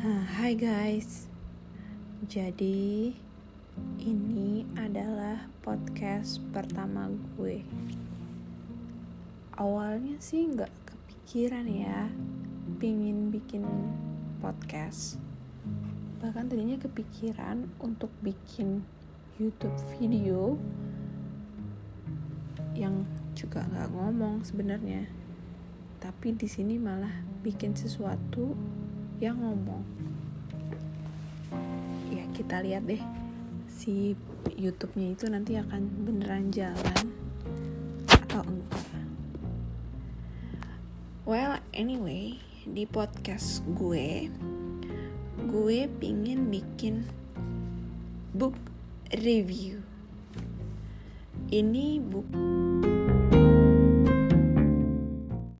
Hai guys, jadi ini adalah podcast pertama gue. Awalnya sih nggak kepikiran ya, pingin bikin podcast. Bahkan tadinya kepikiran untuk bikin YouTube video yang juga nggak ngomong sebenarnya, tapi di sini malah bikin sesuatu yang ngomong. Ya kita lihat deh. Si YouTube-nya itu nanti akan beneran jalan atau enggak. Well anyway di podcast gue gue pingin bikin book review. Ini buku